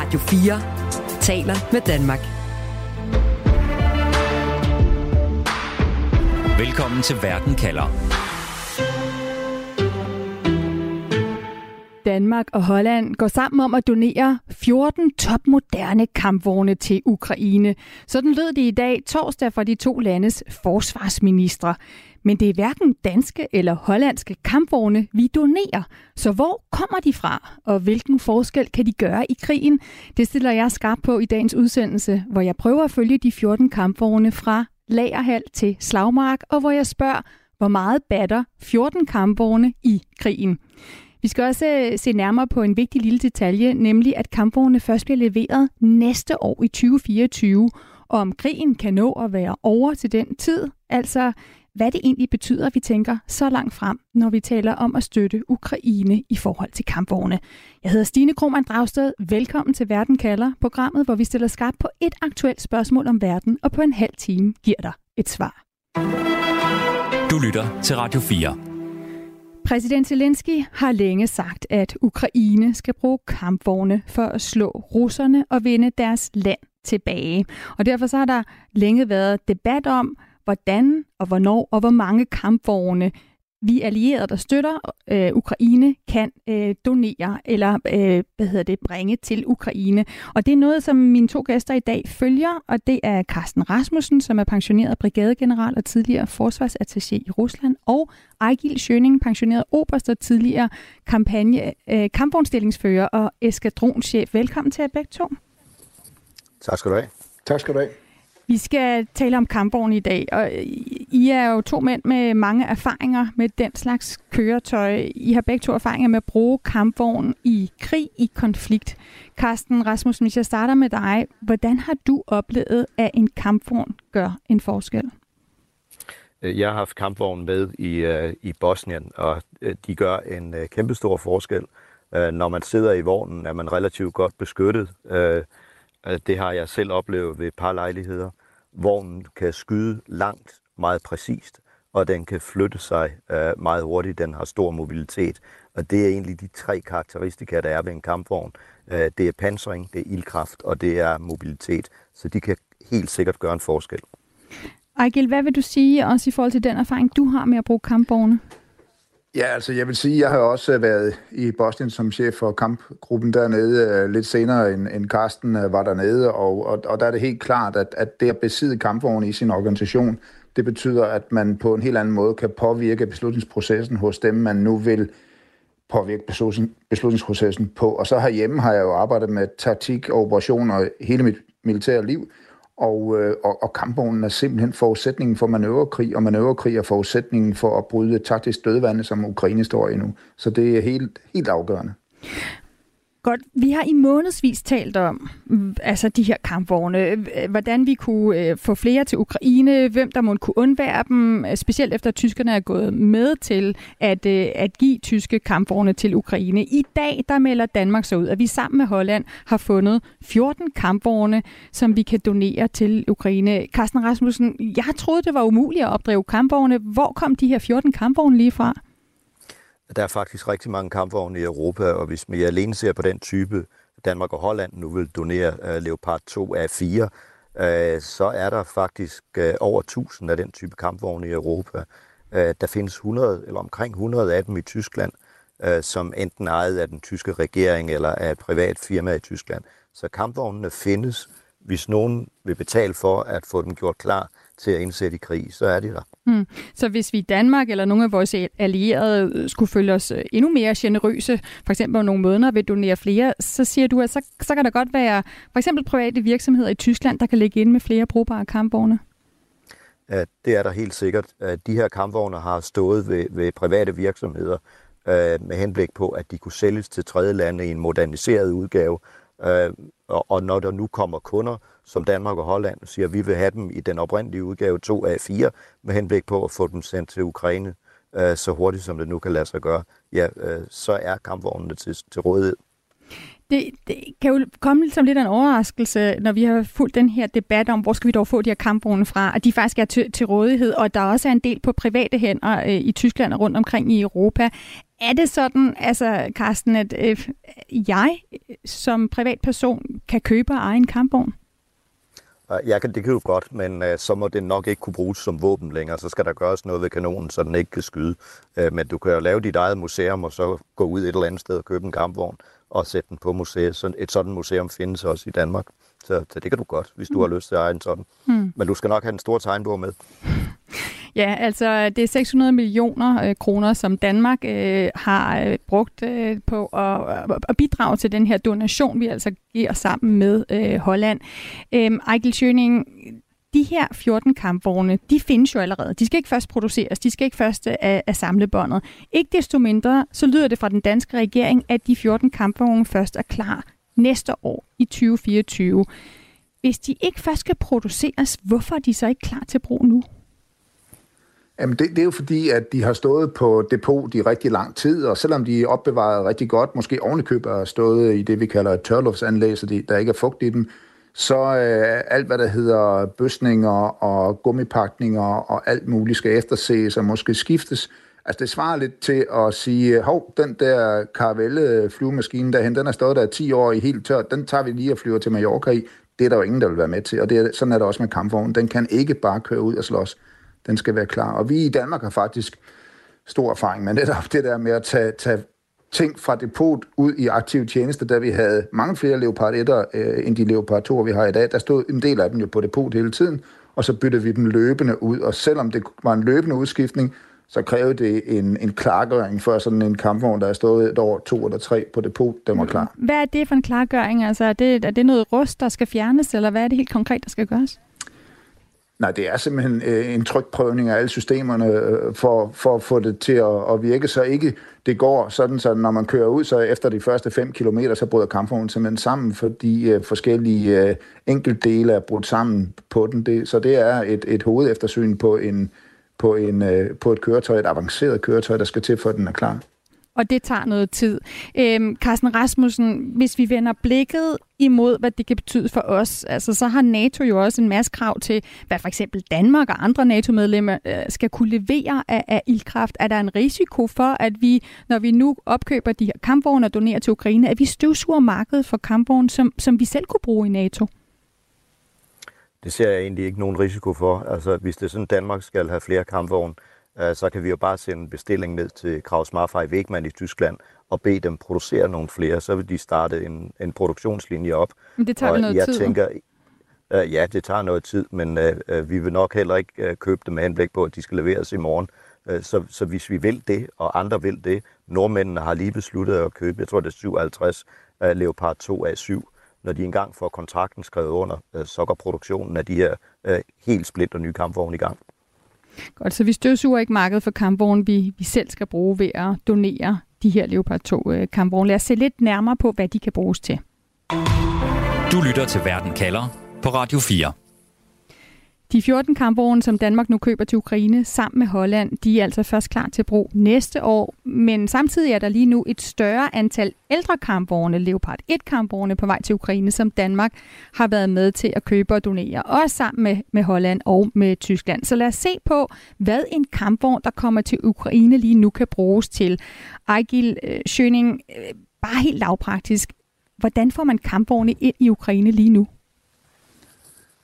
Radio 4 taler med Danmark. Velkommen til Verden kalder. Danmark og Holland går sammen om at donere 14 topmoderne kampvogne til Ukraine. Sådan lød det i dag torsdag fra de to landes forsvarsministre. Men det er hverken danske eller hollandske kampvogne, vi donerer. Så hvor kommer de fra, og hvilken forskel kan de gøre i krigen? Det stiller jeg skarp på i dagens udsendelse, hvor jeg prøver at følge de 14 kampvogne fra lagerhal til slagmark, og hvor jeg spørger, hvor meget batter 14 kampvogne i krigen. Vi skal også øh, se nærmere på en vigtig lille detalje, nemlig at kampvogne først bliver leveret næste år i 2024, og om krigen kan nå at være over til den tid, altså hvad det egentlig betyder, at vi tænker så langt frem, når vi taler om at støtte Ukraine i forhold til kampvogne. Jeg hedder Stine Krohmann Dragsted. Velkommen til Verden kalder, programmet, hvor vi stiller skarpt på et aktuelt spørgsmål om verden, og på en halv time giver dig et svar. Du lytter til Radio 4. Præsident Zelensky har længe sagt, at Ukraine skal bruge kampvogne for at slå russerne og vinde deres land tilbage. Og derfor så har der længe været debat om, hvordan og hvornår og hvor mange kampvogne vi allierede, der støtter øh, Ukraine, kan øh, donere eller øh, hvad hedder det, bringe til Ukraine. Og det er noget, som mine to gæster i dag følger, og det er Carsten Rasmussen, som er pensioneret brigadegeneral og tidligere forsvarsattaché i Rusland, og Ejgil Schøning, pensioneret oberst og tidligere kampagne, øh, kampvognstillingsfører og eskadronchef. Velkommen til jer begge to. Tak skal du have. Tak skal du have. Vi skal tale om kampvogn i dag, og I er jo to mænd med mange erfaringer med den slags køretøj. I har begge to erfaringer med at bruge kampvogn i krig, i konflikt. Carsten Rasmussen, hvis jeg starter med dig, hvordan har du oplevet, at en kampvogn gør en forskel? Øh, jeg har haft kampvognen med i, uh, i Bosnien, og øh, de gør en uh, kæmpestor forskel. Uh, når man sidder i vognen, er man relativt godt beskyttet. Uh, det har jeg selv oplevet ved et par lejligheder. Vognen kan skyde langt, meget præcist, og den kan flytte sig øh, meget hurtigt. Den har stor mobilitet, og det er egentlig de tre karakteristika, der er ved en kampvogn. Øh, det er pansring, det er ildkraft, og det er mobilitet. Så de kan helt sikkert gøre en forskel. Ejgil, hvad vil du sige også i forhold til den erfaring, du har med at bruge kampvogne? Ja, altså jeg vil sige, jeg har også øh, været i Bosnien som chef for kampgruppen dernede øh, lidt senere end, end Karsten øh, var dernede, og, og, og der er det helt klart, at, at det at besidde kampvogne i sin organisation, det betyder, at man på en helt anden måde kan påvirke beslutningsprocessen hos dem, man nu vil påvirke beslutningsprocessen på. Og så herhjemme har jeg jo arbejdet med taktik og operationer hele mit militære liv, og, øh, og, og kampvognen er simpelthen forudsætningen for manøvrekrig, og manøvrekrig er forudsætningen for at bryde taktisk dødvande, som Ukraine står i nu. Så det er helt, helt afgørende. Godt. Vi har i månedsvis talt om altså de her kampvogne, hvordan vi kunne øh, få flere til Ukraine, hvem der måtte kunne undvære dem, øh, specielt efter at tyskerne er gået med til at, øh, at give tyske kampvogne til Ukraine. I dag der melder Danmark så ud, at vi sammen med Holland har fundet 14 kampvogne, som vi kan donere til Ukraine. Carsten Rasmussen, jeg troede, det var umuligt at opdrive kampvogne. Hvor kom de her 14 kampvogne lige fra? Der er faktisk rigtig mange kampvogne i Europa, og hvis man alene ser på den type, Danmark og Holland nu vil donere uh, Leopard 2 af 4, uh, øh, så er der faktisk uh, over 1000 af den type kampvogne i Europa. Uh, der findes 100, eller omkring 100 af dem i Tyskland, uh, som enten ejet af den tyske regering eller af et privat firma i Tyskland. Så kampvognene findes. Hvis nogen vil betale for at få dem gjort klar, til at indsætte i krig, så er de der. Hmm. Så hvis vi i Danmark eller nogle af vores allierede skulle følge os øh, endnu mere generøse, for eksempel om nogle måneder vil donere flere, så siger du, at så, så kan der godt være for eksempel private virksomheder i Tyskland, der kan lægge ind med flere brugbare kampvogne? Ja, det er der helt sikkert. De her kampvogne har stået ved, ved private virksomheder øh, med henblik på, at de kunne sælges til tredje lande i en moderniseret udgave. Øh, og, og når der nu kommer kunder, som Danmark og Holland siger, at vi vil have dem i den oprindelige udgave 2 af 4, med henblik på at få dem sendt til Ukraine øh, så hurtigt som det nu kan lade sig gøre, ja, øh, så er kampvognene til, til rådighed. Det, det kan jo komme som lidt af en overraskelse, når vi har fulgt den her debat om, hvor skal vi dog få de her kampvogne fra, at de faktisk er til, til rådighed, og der også er en del på private hænder øh, i Tyskland og rundt omkring i Europa. Er det sådan, altså Carsten, at øh, jeg som privatperson kan købe egen kampvogn? Ja, det kan jo godt, men uh, så må det nok ikke kunne bruges som våben længere. Så skal der gøres noget ved kanonen, så den ikke kan skyde. Uh, men du kan jo lave dit eget museum, og så gå ud et eller andet sted og købe en kampvogn og sætte den på museet. Så et sådan museum findes også i Danmark. Så, så det kan du godt, hvis du mm. har lyst til at eje en sådan. Mm. Men du skal nok have en stor tegnbog med. Ja, altså det er 600 millioner øh, kroner, som Danmark øh, har øh, brugt øh, på at, øh, at bidrage til den her donation, vi altså giver sammen med øh, Holland. Øh, Eichel Schøning, de her 14 kampvogne, de findes jo allerede. De skal ikke først produceres, de skal ikke først øh, af, af samlebåndet. Ikke desto mindre, så lyder det fra den danske regering, at de 14 kampvogne først er klar næste år i 2024. Hvis de ikke først skal produceres, hvorfor er de så ikke klar til brug nu? Jamen det, det er jo fordi, at de har stået på depot i rigtig lang tid, og selvom de er opbevaret rigtig godt, måske ovenikøbet har stået i det, vi kalder et tørluftsanlæg, så de, der ikke er fugt i dem, så øh, alt, hvad der hedder bøsninger og gummipakninger og alt muligt skal efterses og måske skiftes. Altså det svarer lidt til at sige, hov, den der Caravelle flyvemaskine derhen, den har stået der 10 år i helt tørt, den tager vi lige og flyver til Mallorca i. Det er der jo ingen, der vil være med til, og det er, sådan er det også med kampvognen. Den kan ikke bare køre ud og slås den skal være klar. Og vi i Danmark har faktisk stor erfaring med netop det der med at tage, tage ting fra depot ud i aktiv tjeneste, da vi havde mange flere Leopard 1'er øh, end de Leopard 2'er, vi har i dag. Der stod en del af dem jo på depot hele tiden, og så byttede vi dem løbende ud. Og selvom det var en løbende udskiftning, så krævede det en, en klargøring for sådan en kampvogn, der er stået et år, to eller tre på depot, den var klar. Hvad er det for en klargøring? Altså, er det, er det noget rust, der skal fjernes, eller hvad er det helt konkret, der skal gøres? Nej, det er simpelthen øh, en trykprøvning af alle systemerne øh, for, for at få det til at, at virke, så ikke det går sådan, så når man kører ud, så efter de første 5 km, så bryder kampvognen simpelthen sammen, fordi øh, forskellige øh, enkeltdele er brudt sammen på den. Det, så det er et, et hovedeftersyn på, en, på, en, øh, på et køretøj, et avanceret køretøj, der skal til, for at den er klar og det tager noget tid. Øhm, Carsten Rasmussen, hvis vi vender blikket imod, hvad det kan betyde for os, altså så har NATO jo også en masse krav til, hvad for eksempel Danmark og andre NATO-medlemmer øh, skal kunne levere af, af ildkraft. Er der en risiko for, at vi, når vi nu opkøber de her kampvogne og donerer til Ukraine, at vi støvsuger markedet for kampvogne, som, som vi selv kunne bruge i NATO? Det ser jeg egentlig ikke nogen risiko for. Altså, hvis det er sådan, Danmark skal have flere kampvogne, Øh, så kan vi jo bare sende en bestilling ned til Kraus Maffei Wegmann i Tyskland og bede dem producere nogle flere, så vil de starte en, en produktionslinje op. Men det tager og noget jeg tid. Tænker, uh, ja, det tager noget tid, men uh, vi vil nok heller ikke uh, købe dem med henblik på, at de skal leveres i morgen. Uh, så, så hvis vi vil det, og andre vil det, nordmændene har lige besluttet at købe, jeg tror det er 57 uh, Leopard 2 A7, når de engang får kontrakten skrevet under, uh, så går produktionen af de her uh, helt splinter nye kampvogne i gang. Godt, så vi støvsuger ikke markedet for kampvogne, vi, vi selv skal bruge ved at donere de her Leopard 2 øh, kampvogne. Lad os se lidt nærmere på, hvad de kan bruges til. Du lytter til Verden kalder på Radio 4. De 14 kampvogne, som Danmark nu køber til Ukraine sammen med Holland, de er altså først klar til brug næste år. Men samtidig er der lige nu et større antal ældre kampvogne, Leopard 1 kampvogne på vej til Ukraine, som Danmark har været med til at købe og donere, også sammen med, med Holland og med Tyskland. Så lad os se på, hvad en kampvogn, der kommer til Ukraine lige nu, kan bruges til. Ejgil øh, Schøning, øh, bare helt lavpraktisk, hvordan får man kampvogne ind i Ukraine lige nu?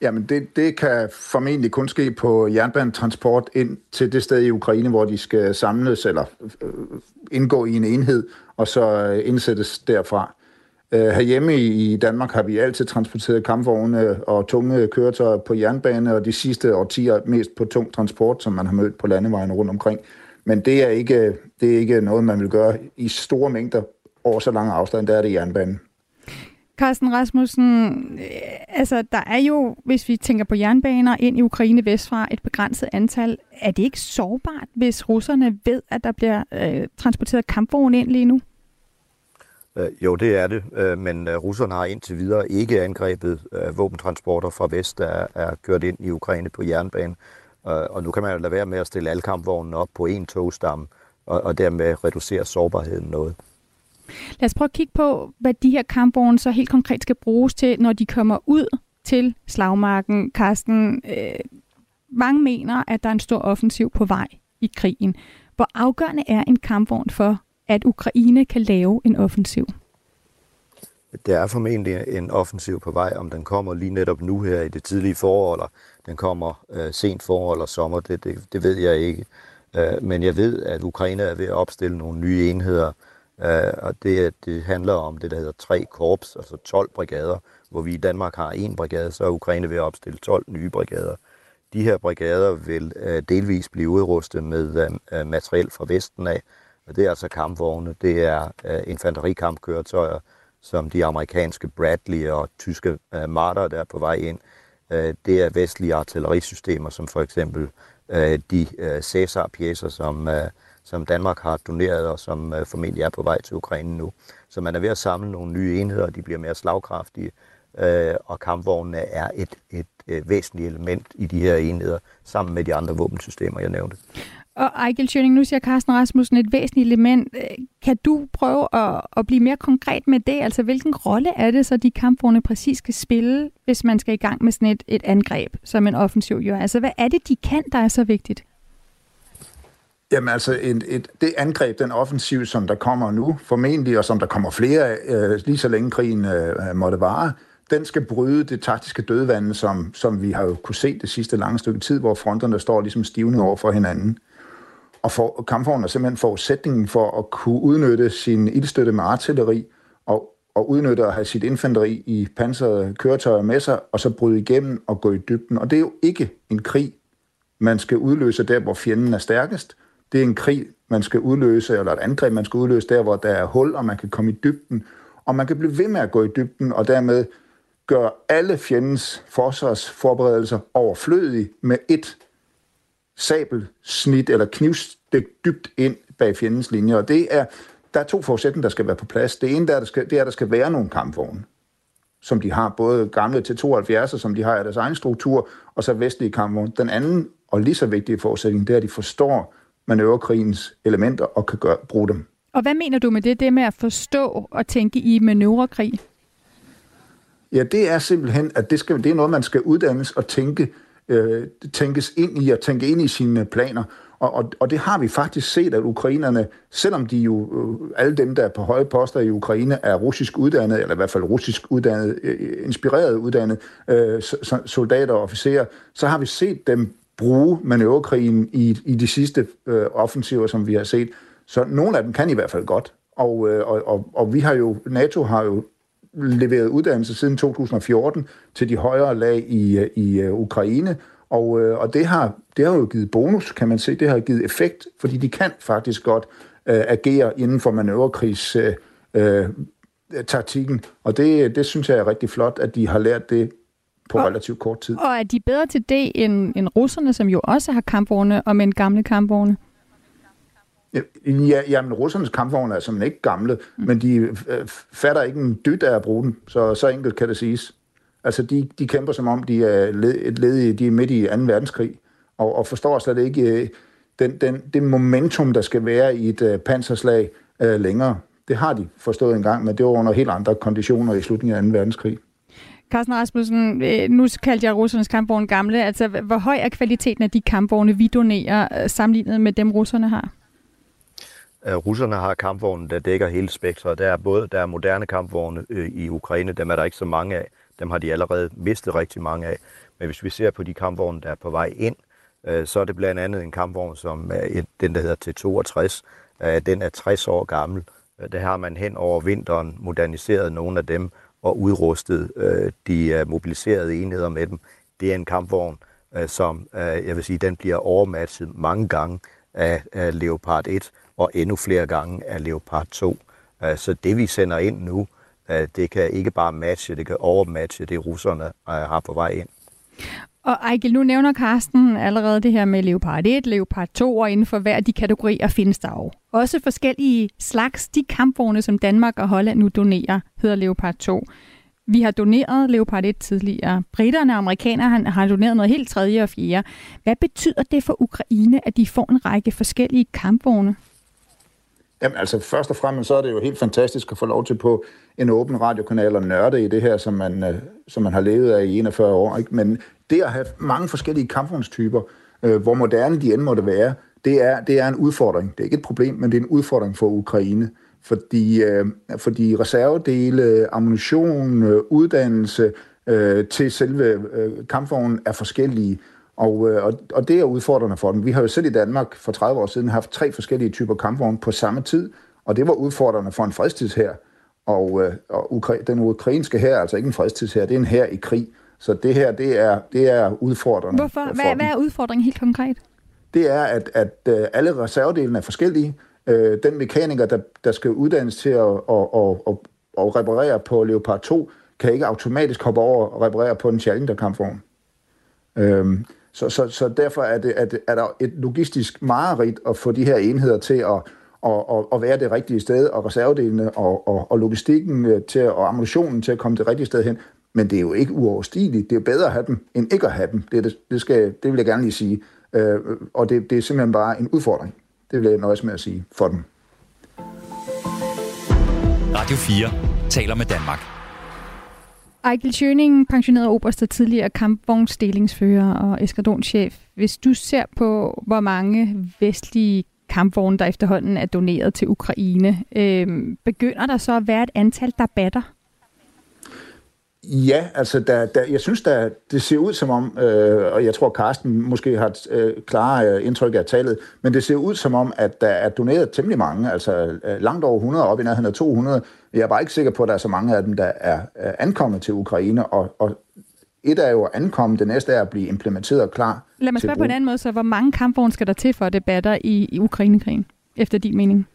Jamen, det, det kan formentlig kun ske på jernbanetransport ind til det sted i Ukraine, hvor de skal samles eller øh, indgå i en enhed, og så øh, indsættes derfra. Øh, herhjemme i Danmark har vi altid transporteret kampvogne og tunge køretøjer på jernbane, og de sidste årtier mest på tung transport, som man har mødt på landevejen rundt omkring. Men det er ikke, det er ikke noget, man vil gøre i store mængder over så lang afstand, der er det jernbanen. Carsten Rasmussen, øh, altså der er jo, hvis vi tænker på jernbaner ind i Ukraine vestfra, et begrænset antal. Er det ikke sårbart, hvis russerne ved, at der bliver øh, transporteret kampvogne ind lige nu? Øh, jo, det er det, øh, men øh, russerne har indtil videre ikke angrebet våbentransporter fra vest, der er kørt ind i Ukraine på jernbane. Og nu kan man jo lade være med at stille alle kampvognene op på en togstamme, og dermed reducere sårbarheden noget. Lad os prøve at kigge på, hvad de her kampvogne så helt konkret skal bruges til, når de kommer ud til slagmarken. Carsten, øh, mange mener, at der er en stor offensiv på vej i krigen. Hvor afgørende er en kampvogn for, at Ukraine kan lave en offensiv? der er formentlig en offensiv på vej. Om den kommer lige netop nu her i det tidlige forår, eller den kommer øh, sent forår eller sommer, det, det, det ved jeg ikke. Øh, men jeg ved, at Ukraine er ved at opstille nogle nye enheder, øh, og det, det handler om det, der hedder tre korps, altså 12 brigader, hvor vi i Danmark har en brigade, så er Ukraine ved at opstille 12 nye brigader. De her brigader vil øh, delvis blive udrustet med øh, øh, materiel fra Vesten af, og det er altså kampvogne, det er øh, infanterikampkøretøjer, som de amerikanske Bradley og tyske øh, Marder, der er på vej ind. Øh, det er vestlige artillerisystemer, som for eksempel øh, de øh, Cæsar-pjæser, som, øh, som Danmark har doneret, og som øh, formentlig er på vej til Ukraine nu. Så man er ved at samle nogle nye enheder, de bliver mere slagkraftige, øh, og kampvognene er et, et, øh, væsentligt element i de her enheder, sammen med de andre våbensystemer, jeg nævnte. Og Ejgil Schøning, nu siger Carsten Rasmussen et væsentligt element. Øh, kan du prøve at, at blive mere konkret med det? Altså, hvilken rolle er det så, de kampvogne præcis skal spille, hvis man skal i gang med sådan et, et angreb, som en offensiv jo? Altså, hvad er det, de kan, der er så vigtigt? Jamen altså, et, et, det angreb, den offensiv, som der kommer nu, formentlig, og som der kommer flere øh, lige så længe krigen øh, måtte vare, den skal bryde det taktiske dødvande, som, som vi har jo kunne se det sidste lange stykke tid, hvor fronterne står ligesom stivnet over for hinanden. Og for, kampvognen er simpelthen forudsætningen for at kunne udnytte sin ildstøtte med artilleri og, og udnytte at have sit infanteri i pansrede køretøjer med sig, og så bryde igennem og gå i dybden. Og det er jo ikke en krig, man skal udløse der, hvor fjenden er stærkest. Det er en krig, man skal udløse, eller et angreb, man skal udløse der, hvor der er hul, og man kan komme i dybden. Og man kan blive ved med at gå i dybden, og dermed gøre alle fjendens forsvarsforberedelser overflødige med et sabelsnit eller knivstik dybt ind bag fjendens linje. Og det er, der er to forudsætninger, der skal være på plads. Det ene der, der skal, det er, at der skal være nogle kampvogne, som de har, både gamle til 72, som de har i deres egen struktur, og så vestlige kampvogne. Den anden og lige så vigtige forudsætning, det er, at de forstår manøvrekrigens elementer og kan gøre, bruge dem. Og hvad mener du med det, det med at forstå og tænke i manøvrekrig? Ja, det er simpelthen, at det, skal, det er noget, man skal uddannes og tænke øh, tænkes ind i og tænke ind i sine planer. Og, og, og det har vi faktisk set, at ukrainerne, selvom de jo, øh, alle dem, der er på høje poster i Ukraine, er russisk uddannet, eller i hvert fald russisk uddannet, øh, inspireret uddannet øh, soldater og officerer, så har vi set dem bruge manøvrekrigen i, i de sidste øh, offensiver, som vi har set. Så nogle af dem kan i hvert fald godt. Og, øh, og, og, og vi har jo, NATO har jo leveret uddannelse siden 2014 til de højere lag i, øh, i uh, Ukraine, og, øh, og det, har, det har jo givet bonus, kan man se. Det har givet effekt, fordi de kan faktisk godt øh, agere inden for manøvrekrigs øh, øh taktikken, og det, det synes jeg er rigtig flot, at de har lært det på og, relativt kort tid. Og er de bedre til det end, end russerne, som jo også har kampvogne, og med en gamle kampvogne? Ja, jamen, russernes kampvogne er som ikke gamle, mm. men de øh, fatter ikke en dyt af at bruge den, så, så enkelt kan det siges. Altså, de, de kæmper som om, de er led, et led de er midt i 2. verdenskrig, og, og forstår slet ikke øh, den, den, det momentum, der skal være i et uh, panserslag uh, længere. Det har de forstået engang, men det var under helt andre konditioner i slutningen af 2. verdenskrig. Carsten Rasmussen, øh, nu kaldte jeg russernes kampvogne gamle. Altså, hvor høj er kvaliteten af de kampvogne, vi donerer, øh, sammenlignet med dem, russerne har? Øh, russerne har kampvogne, der dækker hele spektret. Der er både der er moderne kampvogne i Ukraine, dem er der ikke så mange af. Dem har de allerede mistet rigtig mange af. Men hvis vi ser på de kampvogne, der er på vej ind, så er det blandt andet en kampvogn, som er et, den, der hedder T62. Den er 60 år gammel. Der har man hen over vinteren moderniseret nogle af dem og udrustet øh, de øh, mobiliserede enheder med dem. Det er en kampvogn, øh, som øh, jeg vil sige, den bliver overmatchet mange gange af, af Leopard 1 og endnu flere gange af Leopard 2. Øh, så det vi sender ind nu, øh, det kan ikke bare matche, det kan overmatche det russerne øh, har på vej ind. Og Ejgil, nu nævner Karsten allerede det her med Leopard 1, Leopard 2, og inden for hver af de kategorier findes der jo også forskellige slags. De kampvogne, som Danmark og Holland nu donerer, hedder Leopard 2. Vi har doneret Leopard 1 tidligere. Britterne og amerikanerne har doneret noget helt tredje og fjerde. Hvad betyder det for Ukraine, at de får en række forskellige kampvogne? Jamen altså først og fremmest så er det jo helt fantastisk at få lov til på en åben radiokanal og nørde i det her, som man, øh, som man har levet af i 41 år. Ikke? Men det at have mange forskellige kampvognstyper, øh, hvor moderne de end måtte være, det er, det er en udfordring. Det er ikke et problem, men det er en udfordring for Ukraine. fordi, øh, fordi reservedele, ammunition, øh, uddannelse øh, til selve øh, kampvognen er forskellige. Og, øh, og, og det er udfordrende for dem. Vi har jo selv i Danmark for 30 år siden haft tre forskellige typer kampvogne på samme tid, og det var udfordrende for en fredstidshær. Og, øh, og ukra- den ukrainske her er altså ikke en fredstidshær, det er en her i krig. Så det her, det er, det er udfordrende. Hvorfor? For Hvad, hvad er udfordringen helt konkret? Det er, at, at øh, alle reservedelene er forskellige. Øh, den mekaniker, der, der skal uddannes til at, at, at, at, at reparere på Leopard 2, kan ikke automatisk hoppe over og reparere på en Challenger-kampvogn. Øhm, så, så, så derfor er, det, er, det, er der et logistisk mareridt at få de her enheder til at, at, at, at være det rigtige sted, og reservedelene og, og, og logistikken øh, til, og ammunitionen til at komme det rigtige sted hen. Men det er jo ikke uoverstigeligt. Det er bedre at have dem, end ikke at have dem. Det, det, det, skal, det vil jeg gerne lige sige. Øh, og det, det er simpelthen bare en udfordring. Det vil jeg nøjes med at sige for dem. Radio 4 taler med Danmark. Ejgil Schøning, pensioneret oberst og tidligere kampvognsdelingsfører og eskadronchef. Hvis du ser på, hvor mange vestlige kampvogne, der efterhånden er doneret til Ukraine, øh, begynder der så at være et antal, der batter? Ja, altså der, der, jeg synes, der, det ser ud som om, øh, og jeg tror, Carsten måske har et øh, klare øh, indtryk af tallet, men det ser ud som om, at der er doneret temmelig mange, altså øh, langt over 100, op i nærheden af 200. Jeg er bare ikke sikker på, at der er så mange af dem, der er øh, ankommet til Ukraine, og, og et er jo at ankomme, det næste er at blive implementeret og klar Lad mig spørge på en anden måde, så hvor mange kampvogne skal der til for, at det batter i, i Ukrainekrigen, efter din mening?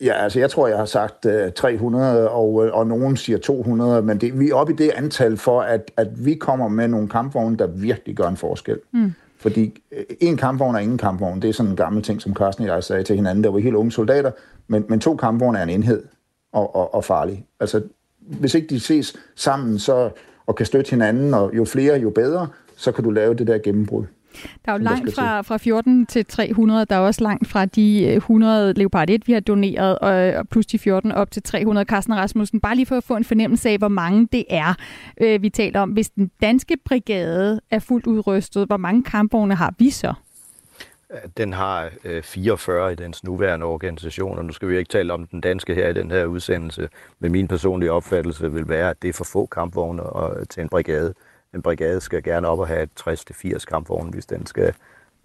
Ja, altså jeg tror, jeg har sagt øh, 300, og, øh, og nogen siger 200, men det, vi er oppe i det antal for, at, at vi kommer med nogle kampvogne, der virkelig gør en forskel. Mm. Fordi øh, en kampvogn er ingen kampvogn. Det er sådan en gammel ting, som Carsten og jeg sagde til hinanden, der var helt unge soldater. Men, men to kampvogne er en enhed og, og, og farlig. Altså, hvis ikke de ses sammen så, og kan støtte hinanden, og jo flere, jo bedre, så kan du lave det der gennembrud. Der er jo langt fra, fra 14 til 300. Der er også langt fra de øh, 100 Leopard 1, vi har doneret, og, og plus de 14 op til 300. Carsten Rasmussen, bare lige for at få en fornemmelse af, hvor mange det er, øh, vi taler om. Hvis den danske brigade er fuldt udrustet, hvor mange kampvogne har vi så? Den har øh, 44 i dens nuværende organisation, og nu skal vi ikke tale om den danske her i den her udsendelse, men min personlige opfattelse vil være, at det er for få kampvogne og, til en brigade. En brigade skal gerne op og have 60-80 kampvogne, hvis den skal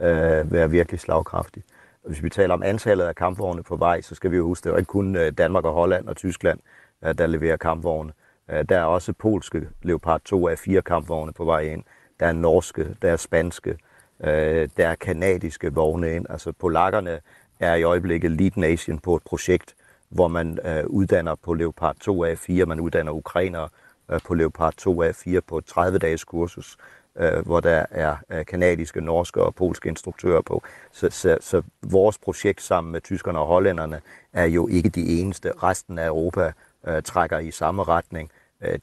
øh, være virkelig slagkraftig. Og hvis vi taler om antallet af kampvogne på vej, så skal vi jo huske, det er ikke kun øh, Danmark og Holland og Tyskland, øh, der leverer kampvogne. Øh, der er også polske Leopard 2 af fire kampvogne på vej ind. Der er norske, der er spanske, der er kanadiske vogne ind. Altså polakkerne er i øjeblikket lead nation på et projekt, hvor man uddanner på Leopard 2 af 4, man uddanner ukrainere Øh, på Leopard 2A4 på et 30-dages kursus, øh, hvor der er øh, kanadiske, norske og polske instruktører på. Så, så, så vores projekt sammen med tyskerne og hollænderne er jo ikke de eneste. Resten af Europa øh, trækker i samme retning.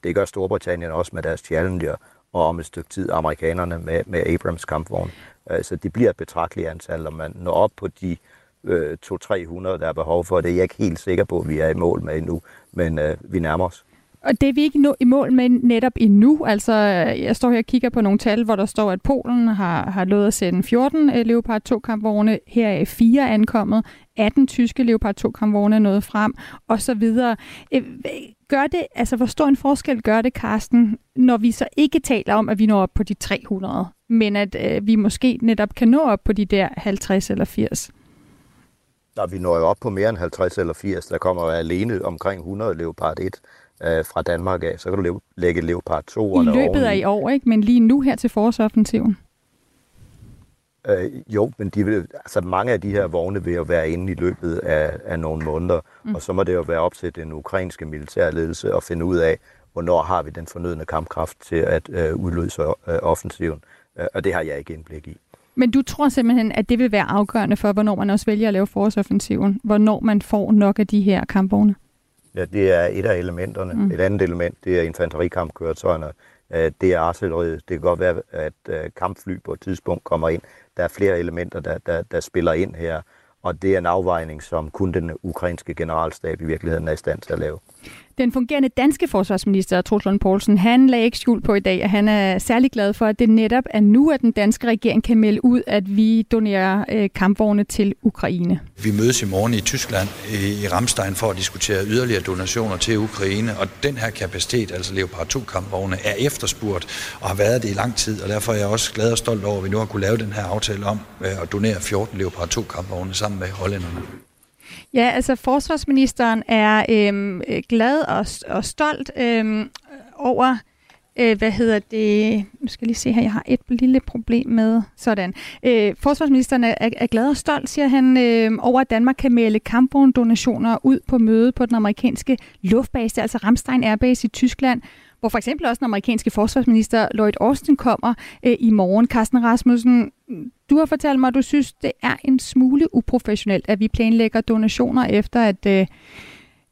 Det gør Storbritannien også med deres Challenger, og om et stykke tid amerikanerne med, med Abrams kampvogn. Så det bliver et betragteligt antal, og man når op på de øh, 200-300, der er behov for. Det er jeg ikke helt sikker på, at vi er i mål med endnu, men øh, vi nærmer os. Og det er vi ikke nå i mål med netop endnu. Altså, jeg står her og kigger på nogle tal, hvor der står, at Polen har, har lovet at sende 14 øh, Leopard 2 kampvogne. Her er fire ankommet. 18 tyske Leopard 2 kampvogne er nået frem, og så videre. Øh, gør det, altså hvor stor en forskel gør det, Karsten, når vi så ikke taler om, at vi når op på de 300, men at øh, vi måske netop kan nå op på de der 50 eller 80? Når vi når jo op på mere end 50 eller 80, der kommer jo alene omkring 100 Leopard 1 øh, fra Danmark af, så kan du leve, lægge Leopard 2'erne I løbet af i år, ikke? men lige nu her til forårsoffensiven. Øh, jo, men de vil, altså mange af de her vogne vil jo være inde i løbet af, af nogle måneder, mm. og så må det jo være op til den ukrainske militærledelse at finde ud af, hvornår har vi den fornødne kampkraft til at øh, udløse øh, offensiven, øh, og det har jeg ikke indblik i. Men du tror simpelthen, at det vil være afgørende for, hvornår man også vælger at lave forårsoffensiven, hvornår man får nok af de her kampvogne? Ja, det er et af elementerne. Mm. Et andet element, det er infanterikampkøretøjerne. Øh, Det er artilleriet. Det kan godt være, at øh, kampfly på et tidspunkt kommer ind. Der er flere elementer, der, der, der spiller ind her. Og det er en afvejning, som kun den ukrainske generalstab i virkeligheden er i stand til at lave. Den fungerende danske forsvarsminister, Troels Lund Poulsen, han lagde ikke skjul på i dag, at han er særlig glad for, at det netop er nu, at den danske regering kan melde ud, at vi donerer øh, kampvogne til Ukraine. Vi mødes i morgen i Tyskland i Ramstein for at diskutere yderligere donationer til Ukraine, og den her kapacitet, altså Leopard 2 kampvogne, er efterspurgt og har været det i lang tid, og derfor er jeg også glad og stolt over, at vi nu har kunne lave den her aftale om øh, at donere 14 Leopard 2 kampvogne sammen med hollænderne. Ja, altså forsvarsministeren er øhm, glad og, og stolt øhm, over, øh, hvad hedder det, nu skal jeg lige se her, jeg har et lille problem med, sådan. Øh, forsvarsministeren er, er glad og stolt, siger han, øh, over at Danmark kan melde kampvogndonationer ud på møde på den amerikanske luftbase, altså Ramstein Airbase i Tyskland, hvor for eksempel også den amerikanske forsvarsminister Lloyd Austin kommer øh, i morgen. Carsten Rasmussen, du har fortalt mig, at du synes, det er en smule uprofessionelt, at vi planlægger donationer efter, at, øh,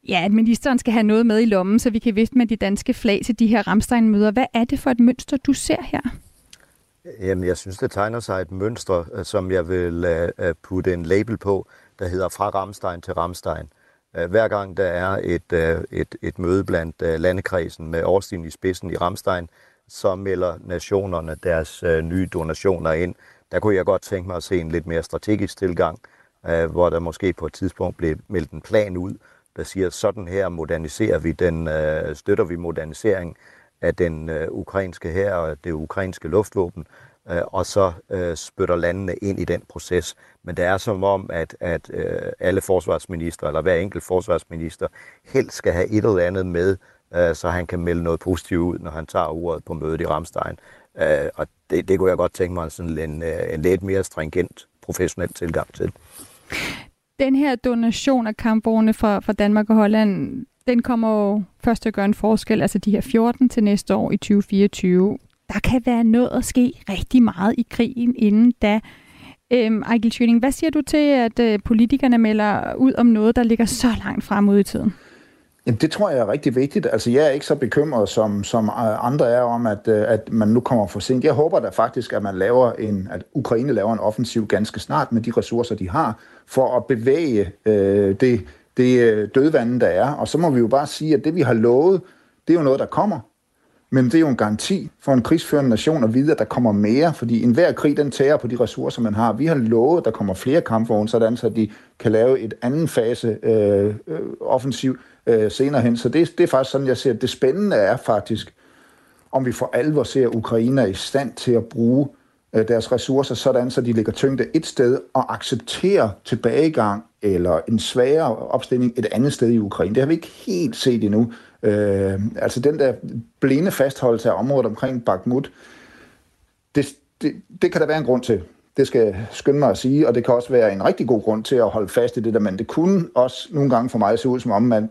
ja, at ministeren skal have noget med i lommen, så vi kan vifte med de danske flag til de her Ramstein-møder. Hvad er det for et mønster, du ser her? Jamen, jeg synes, det tegner sig et mønster, øh, som jeg vil uh, putte en label på, der hedder fra Ramstein til Ramstein. Uh, hver gang der er et, uh, et, et møde blandt uh, landekredsen med Årstin i spidsen i Ramstein, så melder nationerne deres uh, nye donationer ind der kunne jeg godt tænke mig at se en lidt mere strategisk tilgang, øh, hvor der måske på et tidspunkt blev meldt en plan ud, der siger, sådan her moderniserer vi den, øh, støtter vi modernisering af den øh, ukrainske her og det ukrainske luftvåben, øh, og så øh, spytter landene ind i den proces. Men det er som om, at, at øh, alle forsvarsminister, eller hver enkelt forsvarsminister, helst skal have et eller andet med, øh, så han kan melde noget positivt ud, når han tager ordet på mødet i Ramstein. Øh, og det, det kunne jeg godt tænke mig sådan en, øh, en lidt mere stringent professionel tilgang til. Den her donation af kampvogne fra, fra Danmark og Holland, den kommer jo først til at gøre en forskel, altså de her 14 til næste år i 2024. Der kan være noget at ske rigtig meget i krigen inden da. Øhm, Ejgil Schøning, hvad siger du til, at øh, politikerne melder ud om noget, der ligger så langt frem ud i tiden? Jamen, det tror jeg er rigtig vigtigt. Altså, jeg er ikke så bekymret, som, som andre er om, at, øh, at man nu kommer for sent. Jeg håber da faktisk, at man laver en, at Ukraine laver en offensiv ganske snart med de ressourcer, de har, for at bevæge øh, det, det øh, dødvande, der er. Og så må vi jo bare sige, at det, vi har lovet, det er jo noget, der kommer. Men det er jo en garanti for en krigsførende nation at vide, at der kommer mere, fordi enhver krig, den tager på de ressourcer, man har. Vi har lovet, at der kommer flere kampvogne, sådan så de kan lave et anden fase øh, øh, offensiv øh, senere hen. Så det, det er faktisk sådan, jeg ser, at det spændende er faktisk, om vi for alvor ser Ukraine i stand til at bruge øh, deres ressourcer sådan, så de ligger tyngde et sted og accepterer tilbagegang eller en sværere opstilling et andet sted i Ukraine. Det har vi ikke helt set endnu. Øh, altså den der blinde fastholdelse af området omkring Bakhmut, det, det, det kan der være en grund til. Det skal jeg skynde mig at sige, og det kan også være en rigtig god grund til at holde fast i det der, men det kunne også nogle gange for mig se ud, som om man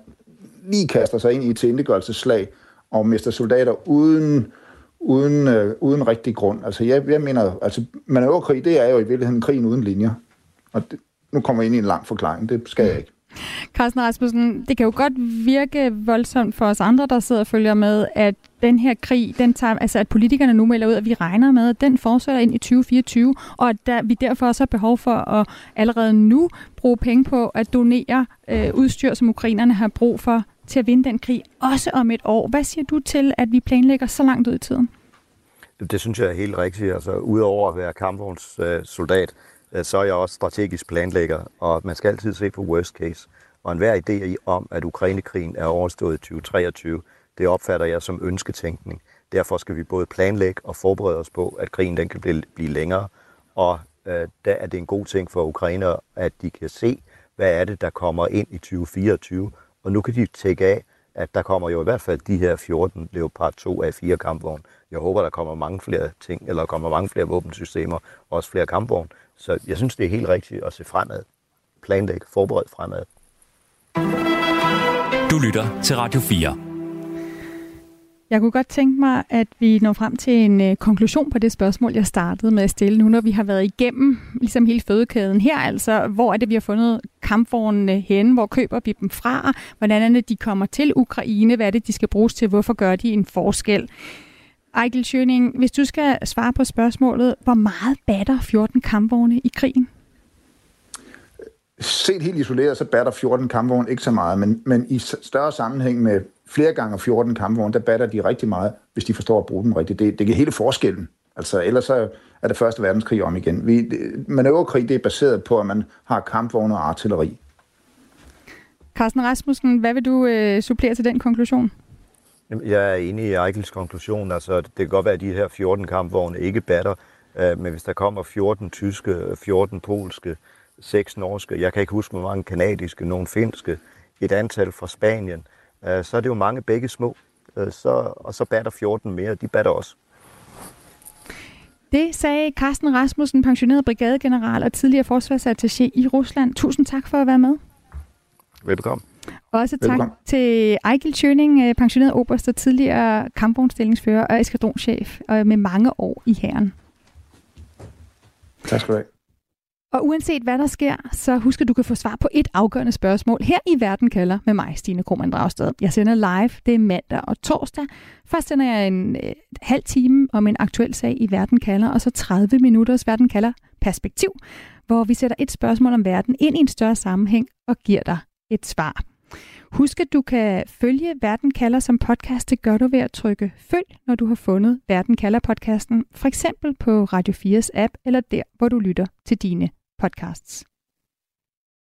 lige kaster sig ind i et tilindegørelseslag og mister soldater uden, uden, øh, uden rigtig grund. Altså jeg, jeg mener, altså manøvrekrig, det er jo i virkeligheden krigen uden linjer. Og det, nu kommer jeg ind i en lang forklaring, det skal jeg ikke. Carsten Rasmussen, det kan jo godt virke voldsomt for os andre, der sidder og følger med, at den her krig, den tager, altså at politikerne nu melder ud, at vi regner med, at den fortsætter ind i 2024, og at der, vi derfor også har behov for at allerede nu bruge penge på at donere øh, udstyr, som ukrainerne har brug for til at vinde den krig, også om et år. Hvad siger du til, at vi planlægger så langt ud i tiden? Det synes jeg er helt rigtigt. Altså, udover at være kampvognssoldat, øh, øh, så er jeg også strategisk planlægger, og man skal altid se på worst case. Og enhver idé om, at Ukrainekrigen er overstået i 2023, det opfatter jeg som ønsketænkning. Derfor skal vi både planlægge og forberede os på, at krigen den kan blive, blive længere. Og øh, der er det en god ting for ukrainer, at de kan se, hvad er det, der kommer ind i 2024, og nu kan de tække af, at der kommer jo i hvert fald de her 14 Leopard 2 af 4 kampvogne. Jeg håber, der kommer mange flere ting, eller kommer mange flere våbensystemer, og også flere kampvogne. Så jeg synes, det er helt rigtigt at se fremad. Planlægge, forbered fremad. Du lytter til Radio 4. Jeg kunne godt tænke mig, at vi når frem til en øh, konklusion på det spørgsmål, jeg startede med at stille nu, når vi har været igennem ligesom hele fødekæden her. Altså, hvor er det, vi har fundet kampvognene hen? Hvor køber vi dem fra? Hvordan er det, de kommer til Ukraine? Hvad er det, de skal bruges til? Hvorfor gør de en forskel? Ejgil Schøning, hvis du skal svare på spørgsmålet, hvor meget batter 14 kampvogne i krigen? set helt isoleret, så batter 14 kampvogne ikke så meget, men, men i større sammenhæng med flere gange 14 kampvogne, der batter de rigtig meget, hvis de forstår at bruge dem rigtigt. Det, det er hele forskellen. Altså, ellers så er det første verdenskrig om igen. Vi, manøvrekrig det er baseret på, at man har kampvogne og artilleri. Carsten Rasmussen, hvad vil du øh, supplere til den konklusion? Jeg er enig i Eichels konklusion. Altså, det kan godt være, at de her 14 kampvogne ikke batter, øh, men hvis der kommer 14 tyske, 14 polske, 6 norske, jeg kan ikke huske, hvor mange kanadiske, nogle finske, et antal fra Spanien, øh, så er det jo mange begge små. Øh, så, og så batter 14 mere, de batter også. Det sagde Carsten Rasmussen, pensioneret brigadegeneral og tidligere forsvarsattaché i Rusland. Tusind tak for at være med. Velkommen. Også tak Velkommen. til Ejgil Schøning, øh, pensioneret oberst og tidligere kampvognstillingsfører og eskadronchef og med mange år i hæren. Tak skal du have. Og uanset hvad der sker, så husk at du kan få svar på et afgørende spørgsmål her i Verden kalder med mig, Stine Krohmann Dragsted. Jeg sender live, det er mandag og torsdag. Først sender jeg en øh, halv time om en aktuel sag i Verden kalder, og så 30 minutters Verden kalder perspektiv, hvor vi sætter et spørgsmål om verden ind i en større sammenhæng og giver dig et svar. Husk, at du kan følge Verden kalder som podcast. Det gør du ved at trykke følg, når du har fundet Verden kalder podcasten, for eksempel på Radio 4's app eller der, hvor du lytter til dine podcasts.